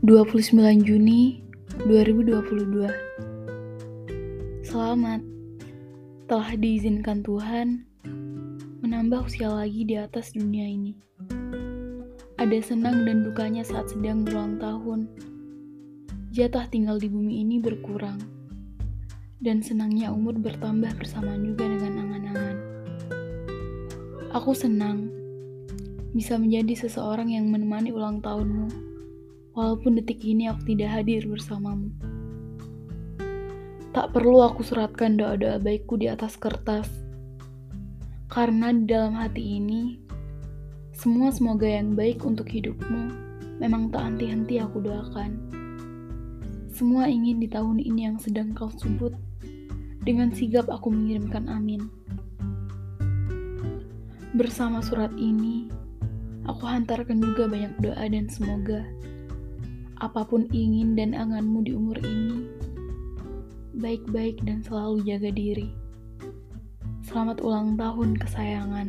29 Juni 2022 Selamat. Telah diizinkan Tuhan Menambah usia lagi di atas dunia ini. Ada senang dan dukanya saat sedang berulang tahun. Jatah tinggal di bumi ini berkurang. Dan senangnya umur bertambah bersamaan juga dengan angan-angan. Aku senang bisa menjadi seseorang yang menemani ulang tahunmu walaupun detik ini aku tidak hadir bersamamu. Tak perlu aku suratkan doa-doa baikku di atas kertas, karena di dalam hati ini, semua semoga yang baik untuk hidupmu memang tak henti-henti aku doakan. Semua ingin di tahun ini yang sedang kau sebut, dengan sigap aku mengirimkan amin. Bersama surat ini, aku hantarkan juga banyak doa dan semoga apa pun ingin dan anganmu di umur ini, baik-baik dan selalu jaga diri. Selamat ulang tahun kesayangan.